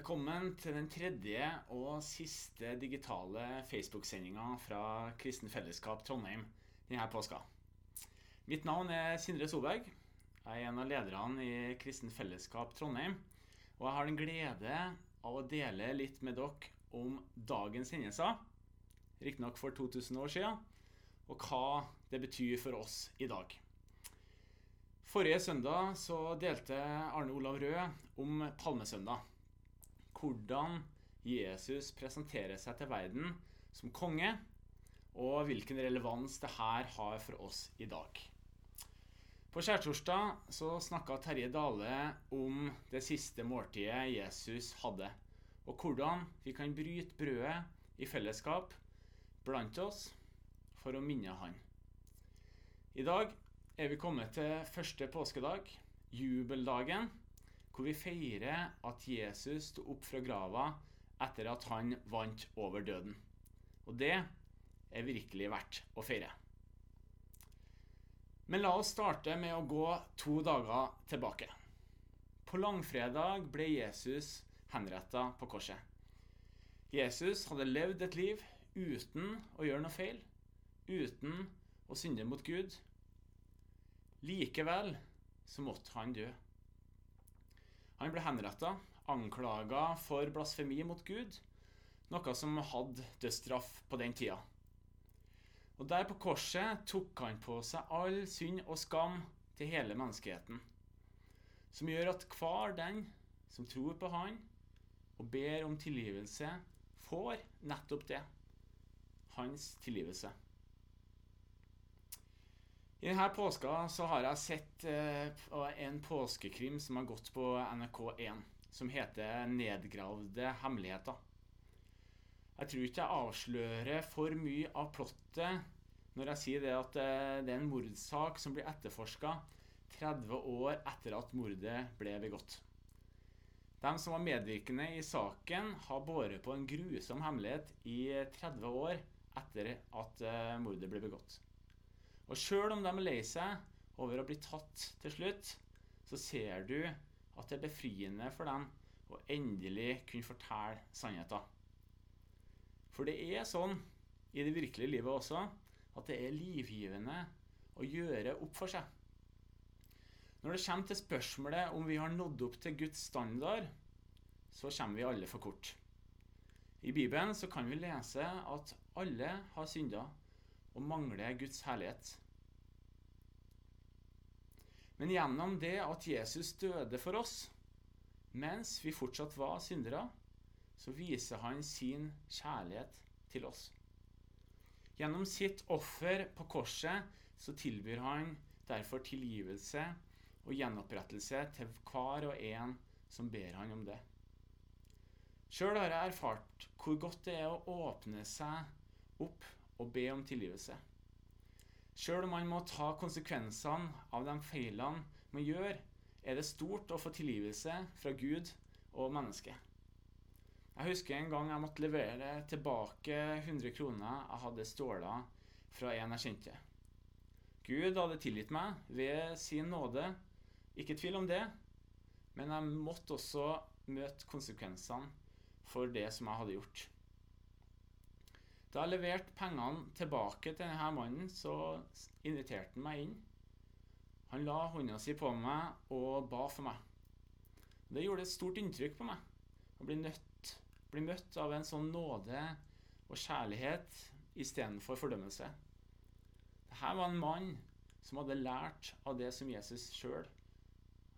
Velkommen til den tredje og siste digitale Facebook-sendinga fra Kristen Fellesskap Trondheim denne påska. Mitt navn er Sindre Solberg. Jeg er en av lederne i Kristen Fellesskap Trondheim. Og jeg har den glede av å dele litt med dere om dagens hendelser, riktignok for 2000 år siden, og hva det betyr for oss i dag. Forrige søndag så delte Arne Olav Rød om Palmesøndag hvordan Jesus presenterer seg til verden som konge, og hvilken relevans det her har for oss i dag. På skjærtorsdag så snakka Terje Dale om det siste måltidet Jesus hadde, og hvordan vi kan bryte brødet i fellesskap blant oss for å minne Han. I dag er vi kommet til første påskedag, jubeldagen, hvor vi feirer at Jesus sto opp fra grava etter at han vant over døden. Og det er virkelig verdt å feire. Men la oss starte med å gå to dager tilbake. På langfredag ble Jesus henretta på korset. Jesus hadde levd et liv uten å gjøre noe feil, uten å synde mot Gud. Likevel så måtte han dø. Han ble henretta, anklaga for blasfemi mot Gud, noe som hadde dødsstraff på den tida. Og Der på korset tok han på seg all synd og skam til hele menneskeheten, som gjør at hver den som tror på Han og ber om tilgivelse, får nettopp det hans tilgivelse. I denne påska så har jeg sett eh, en påskekrim som har gått på NRK1, som heter 'Nedgravde hemmeligheter'. Jeg tror ikke jeg avslører for mye av plottet når jeg sier det at eh, det er en mordsak som blir etterforska 30 år etter at mordet ble begått. De som var medvirkende i saken, har båret på en grusom hemmelighet i 30 år etter at eh, mordet ble begått. Og sjøl om de er lei seg over å bli tatt til slutt, så ser du at det er befriende for dem å endelig kunne fortelle sannheten. For det er sånn i det virkelige livet også at det er livgivende å gjøre opp for seg. Når det kommer til spørsmålet om vi har nådd opp til Guds standard, så kommer vi alle for kort. I Bibelen så kan vi lese at alle har synda og mangler Guds herlighet. Men gjennom det at Jesus døde for oss, mens vi fortsatt var syndere, så viser han sin kjærlighet til oss. Gjennom sitt offer på korset så tilbyr han derfor tilgivelse og gjenopprettelse til hver og en som ber han om det. Sjøl har jeg erfart hvor godt det er å åpne seg opp og be om tilgivelse. Sjøl om man må ta konsekvensene av de feilene man gjør, er det stort å få tilgivelse fra Gud og mennesket. Jeg husker en gang jeg måtte levere tilbake 100 kroner jeg hadde stjålet fra en jeg kjente. Gud hadde tilgitt meg ved sin nåde, ikke tvil om det, men jeg måtte også møte konsekvensene for det som jeg hadde gjort. Da jeg leverte pengene tilbake til denne mannen, så inviterte han meg inn. Han la hånda si på meg og ba for meg. Det gjorde et stort inntrykk på meg å bli, nødt, bli møtt av en sånn nåde og kjærlighet istedenfor fordømmelse. Dette var en mann som hadde lært av det som Jesus sjøl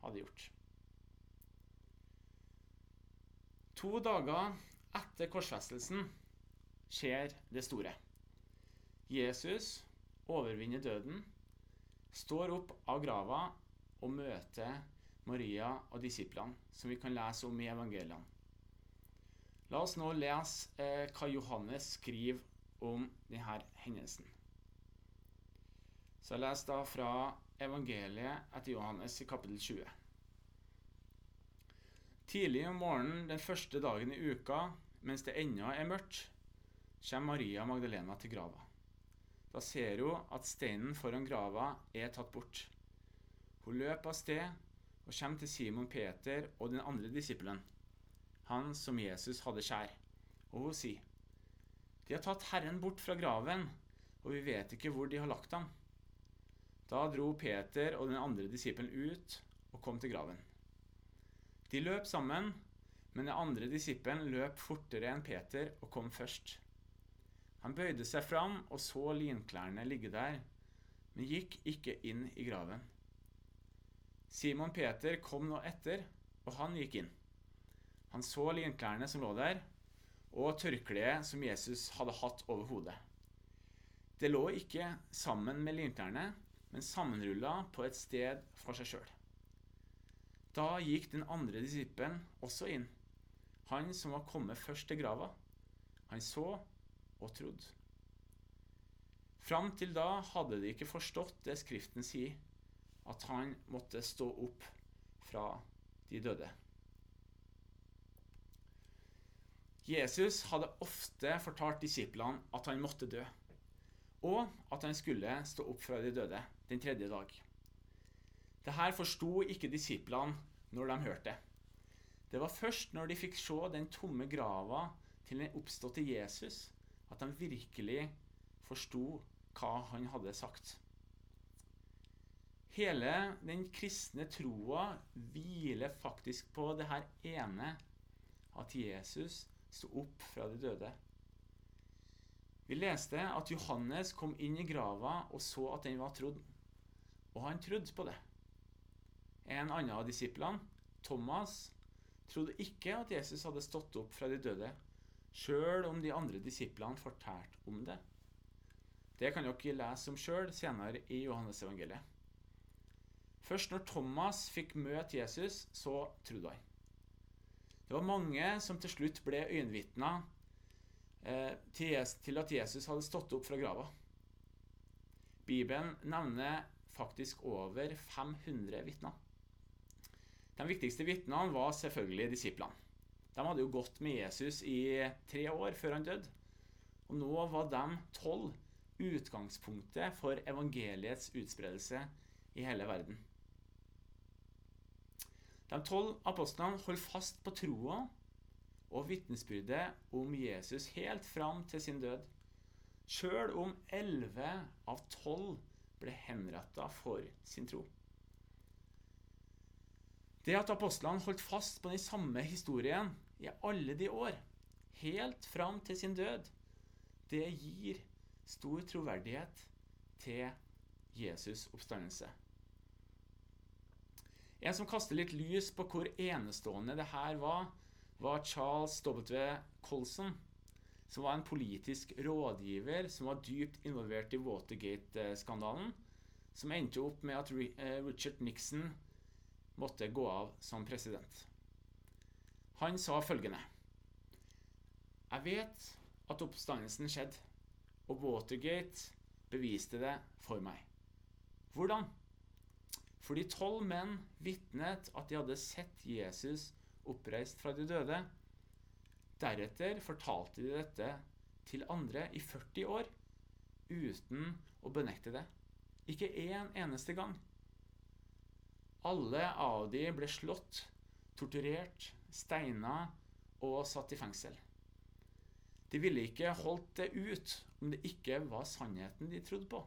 hadde gjort. To dager etter korsfestelsen skjer det store. Jesus overvinner døden, står opp av grava og møter Maria og disiplene, som vi kan lese om i evangeliene. La oss nå lese eh, hva Johannes skriver om denne hendelsen. Så jeg leser da fra evangeliet etter Johannes i kapittel 20. Tidlig om morgenen den første dagen i uka, mens det ennå er mørkt, kommer Maria Magdalena til grava. Da ser hun at steinen foran grava er tatt bort. Hun løper av sted og kommer til Simon Peter og den andre disippelen. han som Jesus hadde kjær. Og hun sier, De har tatt Herren bort fra graven, og vi vet ikke hvor de har lagt ham. Da dro Peter og den andre disippelen ut og kom til graven. De løp sammen, men den andre disippelen løp fortere enn Peter og kom først. Han bøyde seg fram og så linklærne ligge der, men gikk ikke inn i graven. Simon Peter kom nå etter, og han gikk inn. Han så linklærne som lå der, og tørkleet som Jesus hadde hatt over hodet. Det lå ikke sammen med linklærne, men sammenrulla på et sted for seg sjøl. Da gikk den andre disippelen også inn, han som var kommet først til grava. Han så og trodd. Fram til da hadde de ikke forstått det Skriften sier, at han måtte stå opp fra de døde. Jesus hadde ofte fortalt disiplene at han måtte dø, og at han skulle stå opp fra de døde den tredje dag. Dette forsto ikke disiplene når de hørte det. Var først når de fikk se den tomme grava til den oppståtte Jesus, at de virkelig forsto hva han hadde sagt. Hele den kristne troa hviler faktisk på det her ene at Jesus sto opp fra de døde. Vi leste at Johannes kom inn i grava og så at den var trodd. Og han trodde på det. En annen av disiplene, Thomas, trodde ikke at Jesus hadde stått opp fra de døde, sjøl om de andre disiplene fortalte om det. Det kan dere lese om sjøl senere i Johannesevangeliet. Først når Thomas fikk møte Jesus, så trodde han. Det var mange som til slutt ble øyenvitner eh, til, at Jesus hadde stått opp fra grava. Bibelen nevner faktisk over 500 vitner. De viktigste vitnene var selvfølgelig disiplene. De hadde jo gått med Jesus i tre år før han døde. Og nå var de tolv utgangspunktet for evangeliets utspredelse i hele verden. De tolv apostlene holdt fast på troa og vitnesbyrdet om Jesus helt fram til sin død, sjøl om elleve av tolv ble henretta for sin tro. Det at apostlene holdt fast på den samme historien i alle de år, helt fram til sin død, det gir stor troverdighet til Jesus' oppstandelse. En som kaster litt lys på hvor enestående det her var, var Charles W. Colson, som var en politisk rådgiver som var dypt involvert i Watergate-skandalen, som endte opp med at eh, Richard Nixon måtte gå av som president. Han sa følgende Jeg vet at oppstandelsen skjedde, og Watergate beviste det for meg. Hvordan? Fordi tolv menn vitnet at de hadde sett Jesus oppreist fra de døde. Deretter fortalte de dette til andre i 40 år uten å benekte det. Ikke én eneste gang. Alle av de ble slått, torturert, steina og satt i fengsel. De ville ikke holdt det ut om det ikke var sannheten de trodde på.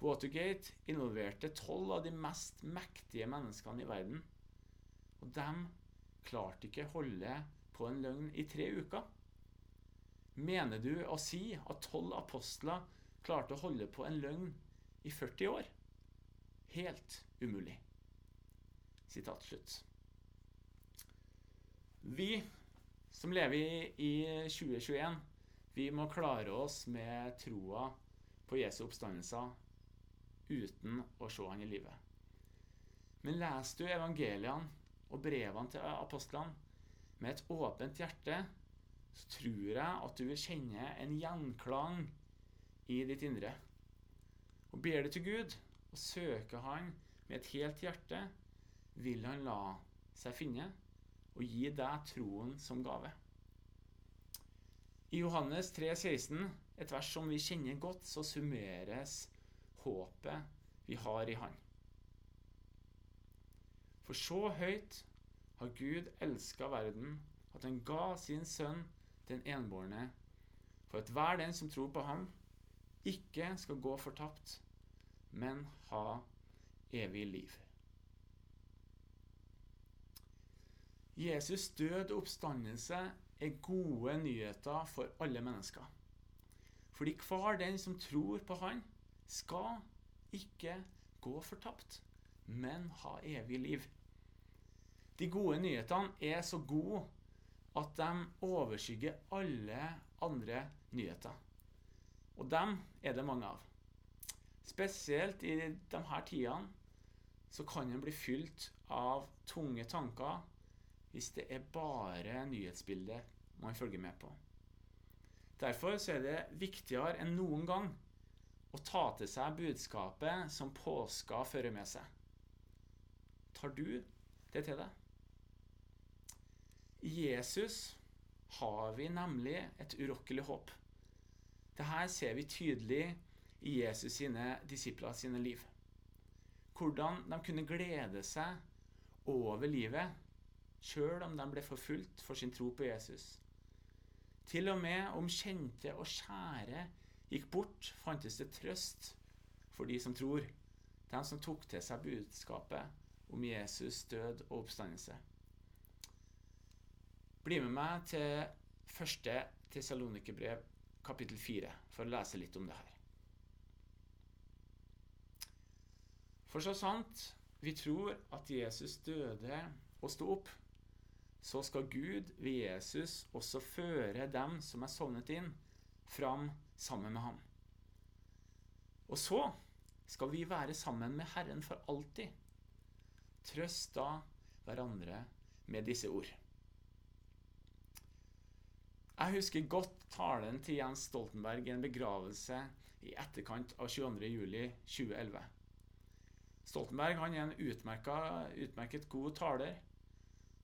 Watergate involverte tolv av de mest mektige menneskene i verden. Og de klarte ikke holde på en løgn i tre uker. Mener du å si at tolv apostler klarte å holde på en løgn i 40 år? Helt umulig. Sitat slutt. Vi som lever i 2021, vi må klare oss med troa på Jesu oppstandelser uten å se han i livet. Men leser du evangeliene og brevene til apostlene med et åpent hjerte, så tror jeg at du vil kjenne en gjenklang i ditt indre. Og ber du til Gud og søker Han med et helt hjerte, vil Han la seg finne og gi deg troen som gave. I Johannes 3, 16, et vers som vi kjenner godt, så summeres håpet vi har i Han. For så høyt har Gud elska verden, at han ga sin sønn den enbårne, for at hver den som tror på ham, ikke skal gå fortapt, men ha evig liv. Jesus' død og oppstandelse er gode nyheter for alle mennesker. Fordi hver den som tror på Han, skal ikke gå fortapt, men ha evig liv. De gode nyhetene er så gode at de overskygger alle andre nyheter. Og dem er det mange av. Spesielt i disse tidene så kan en bli fylt av tunge tanker hvis det er bare nyhetsbildet man følger med på. Derfor er det viktigere enn noen gang å ta til seg budskapet som påska fører med seg. Tar du det til deg? I Jesus har vi nemlig et urokkelig håp. Dette ser vi tydelig i Jesus sine disipler sine liv. Hvordan de kunne glede seg over livet sjøl om de ble forfulgt for sin tro på Jesus. Til og med om kjente og kjære gikk bort, fantes det trøst for de som tror, de som tok til seg budskapet om Jesus død og oppstandelse. Bli med meg til første Tessalonikerbrev, kapittel 4, for å lese litt om det her. For så sant vi tror at Jesus døde og sto opp, så skal Gud ved Jesus også føre dem som er sovnet inn, fram sammen med ham. Og så skal vi være sammen med Herren for alltid. Trøst da hverandre med disse ord. Jeg husker godt talen til Jens Stoltenberg i en begravelse i etterkant av 22.07.2011. Stoltenberg han er en utmerket, utmerket god taler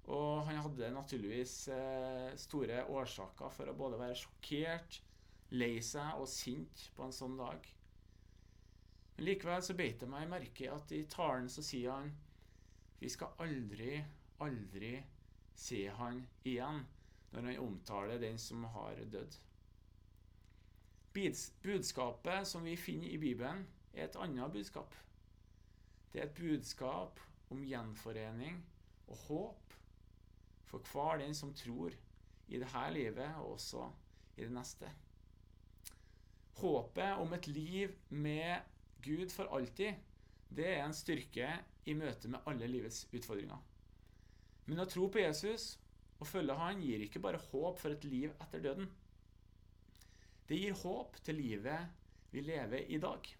og han hadde naturligvis eh, store årsaker for å både være sjokkert, lei seg og sint på en sånn dag. Men likevel så beit det meg merke at i talen så sier han vi skal aldri, aldri se han igjen når han omtaler den som har dødd. Budskapet som vi finner i Bibelen, er et annet budskap. Det er et budskap om gjenforening og håp for hver den som tror i dette livet og også i det neste. Håpet om et liv med Gud for alltid, det er en styrke i møte med alle livets utfordringer. Men å tro på Jesus og følge Han gir ikke bare håp for et liv etter døden. Det gir håp til livet vi lever i dag.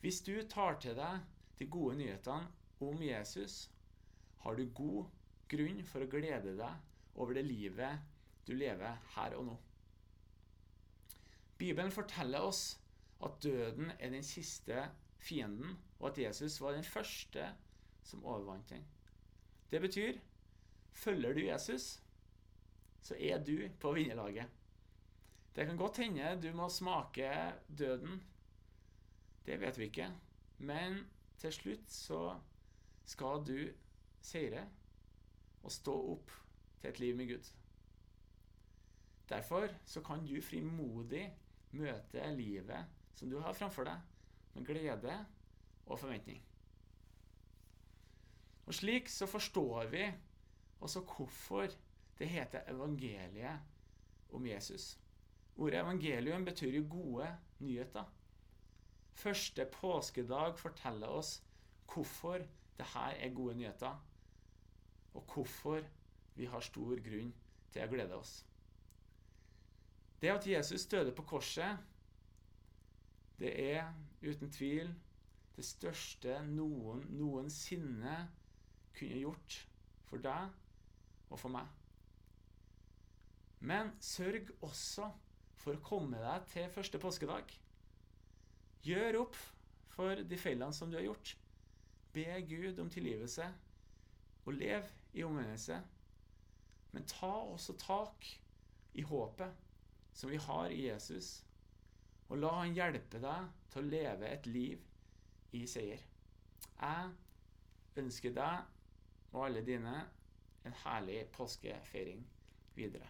Hvis du tar til deg de gode nyhetene om Jesus, har du god grunn for å glede deg over det livet du lever her og nå. Bibelen forteller oss at døden er den siste fienden, og at Jesus var den første som overvant den. Det betyr følger du Jesus, så er du på vinnerlaget. Det kan godt hende du må smake døden. Det vet vi ikke. Men til slutt så skal du seire og stå opp til et liv med Gud. Derfor så kan du frimodig møte livet som du har framfor deg, med glede og forventning. Og Slik så forstår vi også hvorfor det heter evangeliet om Jesus. Ordet evangelium betyr jo gode nyheter. Første påskedag forteller oss hvorfor dette er gode nyheter og hvorfor vi har stor grunn til å glede oss. Det at Jesus døde på korset, det er uten tvil det største noen noensinne kunne gjort for deg og for meg. Men sørg også for å komme deg til første påskedag. Gjør opp for de feilene som du har gjort. Be Gud om tilgivelse, og lev i omvendelse. Men ta også tak i håpet som vi har i Jesus, og la han hjelpe deg til å leve et liv i seier. Jeg ønsker deg og alle dine en herlig påskefeiring videre.